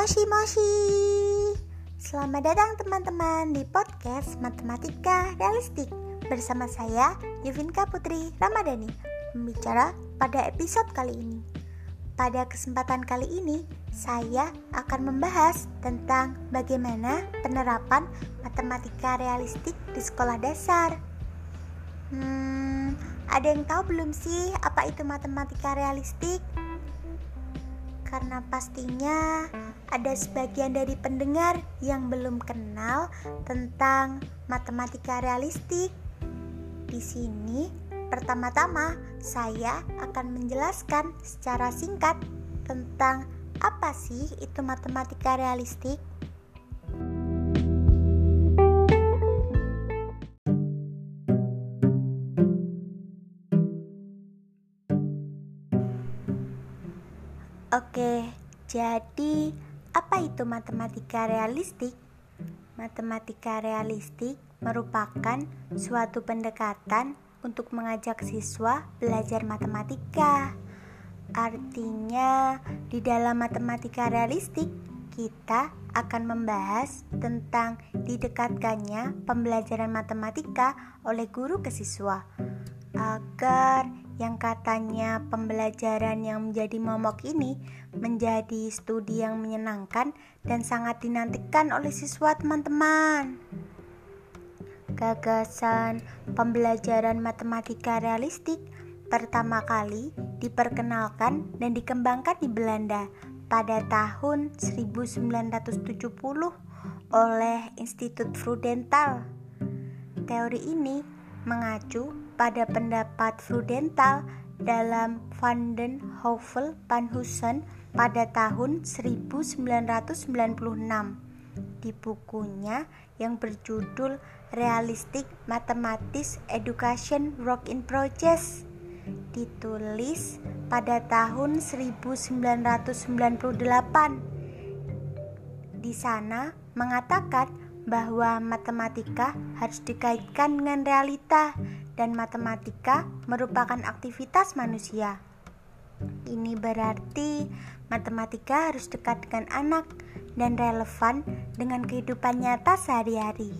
Moshi Moshi Selamat datang teman-teman di podcast Matematika Realistik. Bersama saya Yuvinka Putri Ramadhani Membicara pada episode kali ini. Pada kesempatan kali ini Saya akan membahas tentang bagaimana penerapan matematika realistik di sekolah dasar. Hmm, ada yang tahu belum sih apa itu matematika realistik? Karena pastinya ada sebagian dari pendengar yang belum kenal tentang matematika realistik. Di sini, pertama-tama saya akan menjelaskan secara singkat tentang apa sih itu matematika realistik. Oke, jadi apa itu matematika realistik? Matematika realistik merupakan suatu pendekatan untuk mengajak siswa belajar matematika. Artinya, di dalam matematika realistik, kita akan membahas tentang didekatkannya pembelajaran matematika oleh guru ke siswa agar yang katanya pembelajaran yang menjadi momok ini menjadi studi yang menyenangkan dan sangat dinantikan oleh siswa teman-teman. Gagasan pembelajaran matematika realistik pertama kali diperkenalkan dan dikembangkan di Belanda pada tahun 1970 oleh Institut Frudental. Teori ini mengacu pada pendapat Frudental dalam Van den Heuvel Panhusen pada tahun 1996 di bukunya yang berjudul Realistic Mathematics Education Work in Progress ditulis pada tahun 1998 di sana mengatakan bahwa matematika harus dikaitkan dengan realita dan matematika merupakan aktivitas manusia. Ini berarti matematika harus dekat dengan anak dan relevan dengan kehidupan nyata sehari-hari.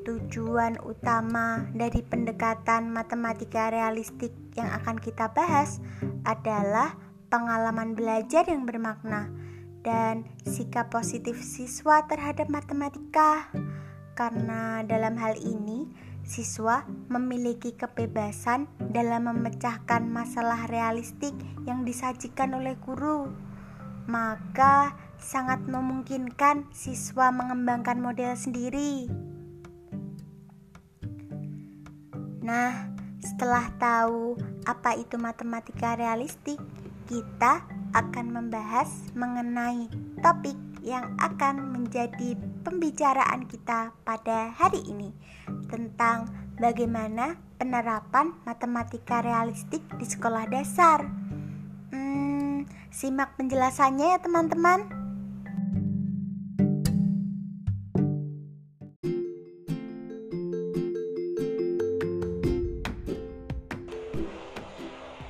Tujuan utama dari pendekatan matematika realistik yang akan kita bahas adalah pengalaman belajar yang bermakna dan sikap positif siswa terhadap matematika. Karena dalam hal ini, siswa memiliki kebebasan dalam memecahkan masalah realistik yang disajikan oleh guru. Maka, sangat memungkinkan siswa mengembangkan model sendiri. Nah, setelah tahu apa itu matematika realistik, kita akan membahas mengenai topik yang akan menjadi pembicaraan kita pada hari ini tentang bagaimana penerapan matematika realistik di sekolah dasar. Hmm, simak penjelasannya ya teman-teman.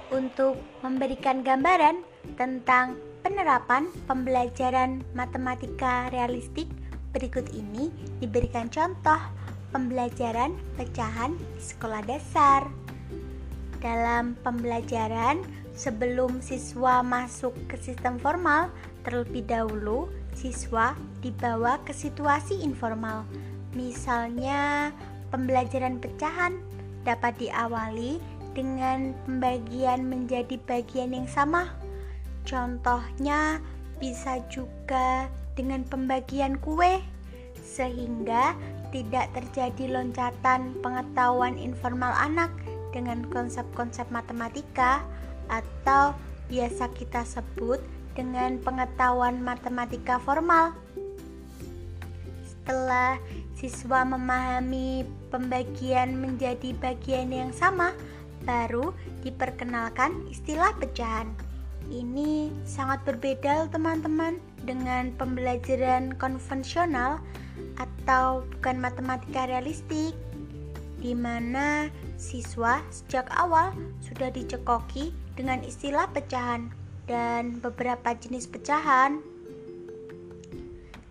Untuk memberikan gambaran tentang penerapan pembelajaran matematika realistik berikut ini diberikan contoh pembelajaran pecahan di sekolah dasar. Dalam pembelajaran, sebelum siswa masuk ke sistem formal, terlebih dahulu siswa dibawa ke situasi informal. Misalnya, pembelajaran pecahan dapat diawali dengan pembagian menjadi bagian yang sama. Contohnya bisa juga dengan pembagian kue, sehingga tidak terjadi loncatan pengetahuan informal anak dengan konsep-konsep matematika atau biasa kita sebut dengan pengetahuan matematika formal. Setelah siswa memahami pembagian menjadi bagian yang sama, baru diperkenalkan istilah pecahan. Ini sangat berbeda teman-teman dengan pembelajaran konvensional atau bukan matematika realistik di mana siswa sejak awal sudah dicekoki dengan istilah pecahan dan beberapa jenis pecahan.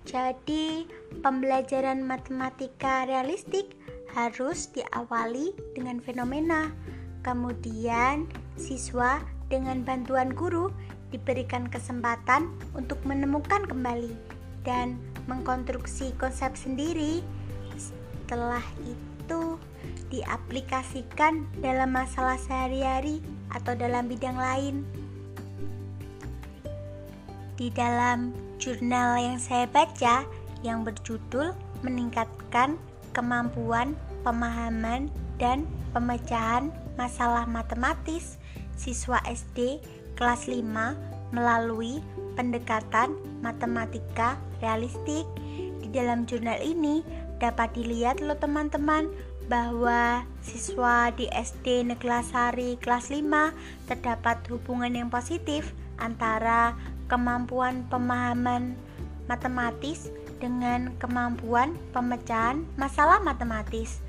Jadi, pembelajaran matematika realistik harus diawali dengan fenomena. Kemudian, siswa dengan bantuan guru diberikan kesempatan untuk menemukan kembali dan mengkonstruksi konsep sendiri. Setelah itu, diaplikasikan dalam masalah sehari-hari atau dalam bidang lain. Di dalam jurnal yang saya baca yang berjudul Meningkatkan Kemampuan Pemahaman dan Pemecahan Masalah Matematis Siswa SD kelas 5 melalui pendekatan matematika realistik. Di dalam jurnal ini dapat dilihat loh teman-teman bahwa siswa di SD Neglasari kelas 5 terdapat hubungan yang positif antara kemampuan pemahaman matematis dengan kemampuan pemecahan masalah matematis.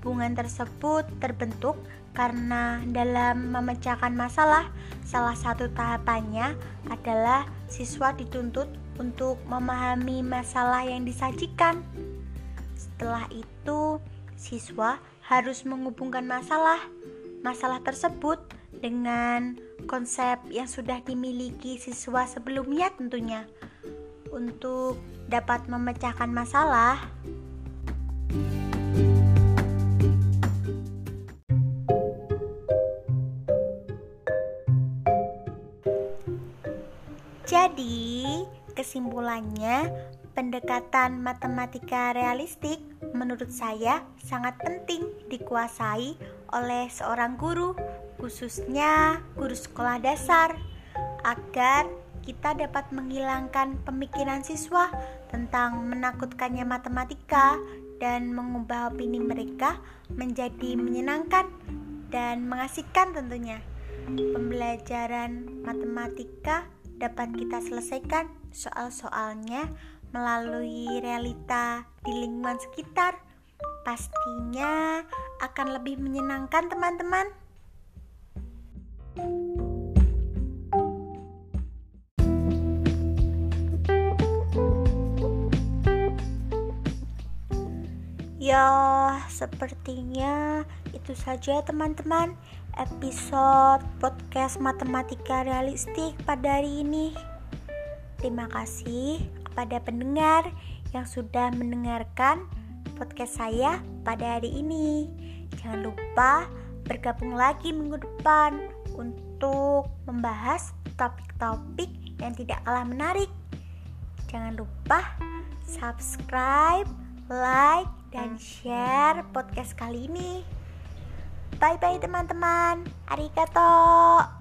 Hubungan tersebut terbentuk karena dalam memecahkan masalah, salah satu tahapannya adalah siswa dituntut untuk memahami masalah yang disajikan. Setelah itu, siswa harus menghubungkan masalah masalah tersebut dengan konsep yang sudah dimiliki siswa sebelumnya tentunya untuk dapat memecahkan masalah Jadi, kesimpulannya, pendekatan matematika realistik menurut saya sangat penting dikuasai oleh seorang guru khususnya guru sekolah dasar, agar kita dapat menghilangkan pemikiran siswa tentang menakutkannya matematika dan mengubah opini mereka menjadi menyenangkan dan mengasihkan tentunya. Pembelajaran matematika dapat kita selesaikan soal-soalnya melalui realita di lingkungan sekitar. Pastinya akan lebih menyenangkan, teman-teman. Ya, sepertinya itu saja teman-teman episode podcast matematika realistik pada hari ini. Terima kasih kepada pendengar yang sudah mendengarkan podcast saya pada hari ini. Jangan lupa bergabung lagi minggu depan untuk membahas topik-topik yang tidak kalah menarik. Jangan lupa subscribe, like, dan share podcast kali ini. Bye bye teman-teman. Arigato.